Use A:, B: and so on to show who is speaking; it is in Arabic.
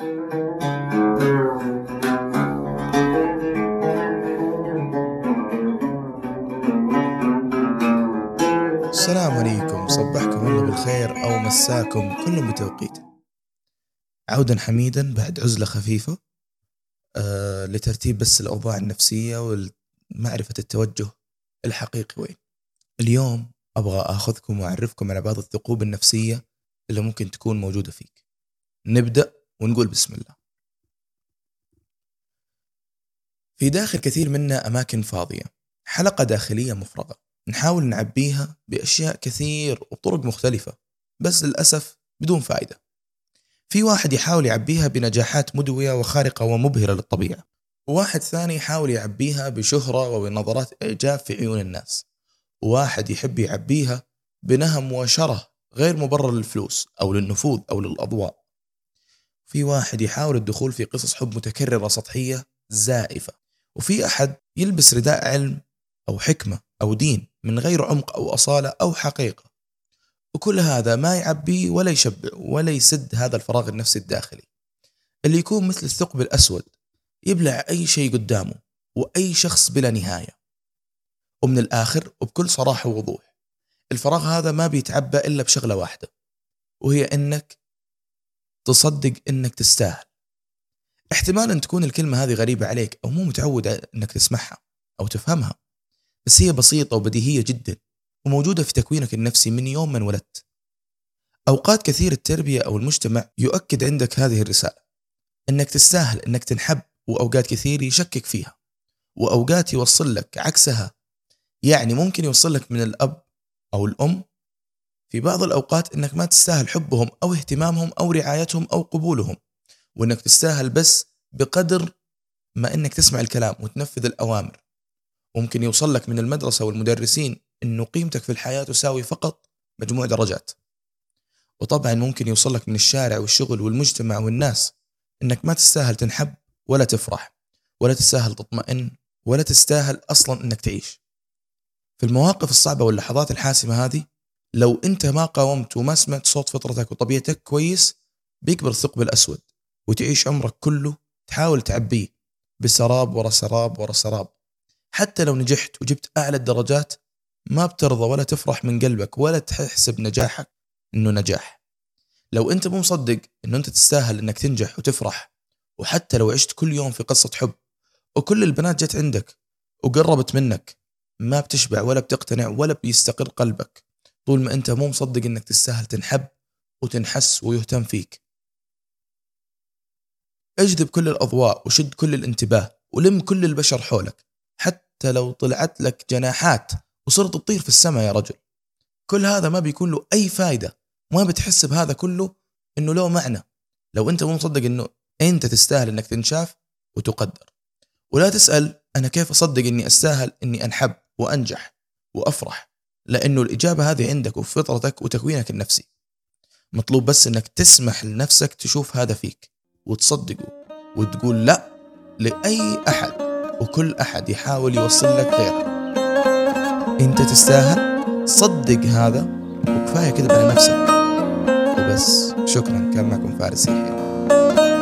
A: السلام عليكم. صبحكم الله بالخير أو مساكم كل بتوقيته عودا حميدا بعد عزلة خفيفة آه لترتيب بس الأوضاع النفسية ومعرفة التوجه الحقيقي وين. اليوم أبغى أخذكم وأعرفكم على بعض الثقوب النفسية اللي ممكن تكون موجودة فيك. نبدأ ونقول بسم الله. في داخل كثير منا أماكن فاضية حلقة داخلية مفرغة نحاول نعبيها بأشياء كثير وطرق مختلفة بس للأسف بدون فائدة. في واحد يحاول يعبيها بنجاحات مدوية وخارقة ومبهرة للطبيعة وواحد ثاني يحاول يعبيها بشهرة وبنظرات إعجاب في عيون الناس وواحد يحب يعبيها بنهم وشره غير مبرر للفلوس أو للنفوذ أو للأضواء. في واحد يحاول الدخول في قصص حب متكررة سطحية زائفة وفي أحد يلبس رداء علم أو حكمة أو دين من غير عمق أو أصالة أو حقيقة. وكل هذا ما يعبي ولا يشبع ولا يسد هذا الفراغ النفسي الداخلي. اللي يكون مثل الثقب الأسود يبلع أي شيء قدامه وأي شخص بلا نهاية. ومن الآخر وبكل صراحة ووضوح الفراغ هذا ما بيتعبى إلا بشغلة واحدة وهي إنك تصدق إنك تستاهل. احتمال أن تكون الكلمة هذه غريبة عليك أو مو متعود إنك تسمعها أو تفهمها بس هي بسيطة وبديهية جدا وموجودة في تكوينك النفسي من يوم ما انولدت. أوقات كثير التربية أو المجتمع يؤكد عندك هذه الرسالة إنك تستاهل إنك تنحب وأوقات كثير يشكك فيها وأوقات يوصل لك عكسها. يعني ممكن يوصل لك من الأب أو الأم في بعض الأوقات إنك ما تستاهل حبهم أو اهتمامهم أو رعايتهم أو قبولهم وإنك تستاهل بس بقدر ما إنك تسمع الكلام وتنفذ الأوامر. ممكن يوصل لك من المدرسة والمدرسين إنه قيمتك في الحياة تساوي فقط مجموع درجات. وطبعا ممكن يوصل لك من الشارع والشغل والمجتمع والناس إنك ما تستاهل تنحب ولا تفرح ولا تستاهل تطمئن ولا تستاهل أصلا إنك تعيش. في المواقف الصعبة واللحظات الحاسمة هذه لو أنت ما قاومت وما سمعت صوت فطرتك وطبيعتك كويس بيكبر الثقب الأسود وتعيش عمرك كله تحاول تعبيه بسراب ورا سراب ورا سراب. حتى لو نجحت وجبت أعلى الدرجات ما بترضى ولا تفرح من قلبك ولا تحسب نجاحك إنه نجاح. لو أنت مو مصدق إنه أنت تستاهل إنك تنجح وتفرح وحتى لو عشت كل يوم في قصة حب وكل البنات جت عندك وقربت منك ما بتشبع ولا بتقتنع ولا بيستقر قلبك. طول ما أنت مو مصدق إنك تستاهل تنحب وتنحس ويهتم فيك. اجذب كل الأضواء وشد كل الانتباه ولم كل البشر حولك حتى لو طلعت لك جناحات وصرت تطير في السماء يا رجل. كل هذا ما بيكون له أي فايدة ما بتحس بهذا كله إنه له معنى. لو أنت مو مصدق إنه أنت تستاهل إنك تنشاف وتقدر. ولا تسأل أنا كيف أصدق إني أستاهل إني أنحب وأنجح وأفرح. لأنه الإجابة هذه عندك وفي فطرتك وتكوينك النفسي. مطلوب بس إنك تسمح لنفسك تشوف هذا فيك وتصدقه وتقول لا لأي أحد وكل أحد يحاول يوصل لك غيره. أنت تستاهل؟ صدق هذا وكفاية كذب على نفسك. وبس شكرا كان معكم فارس يحيى.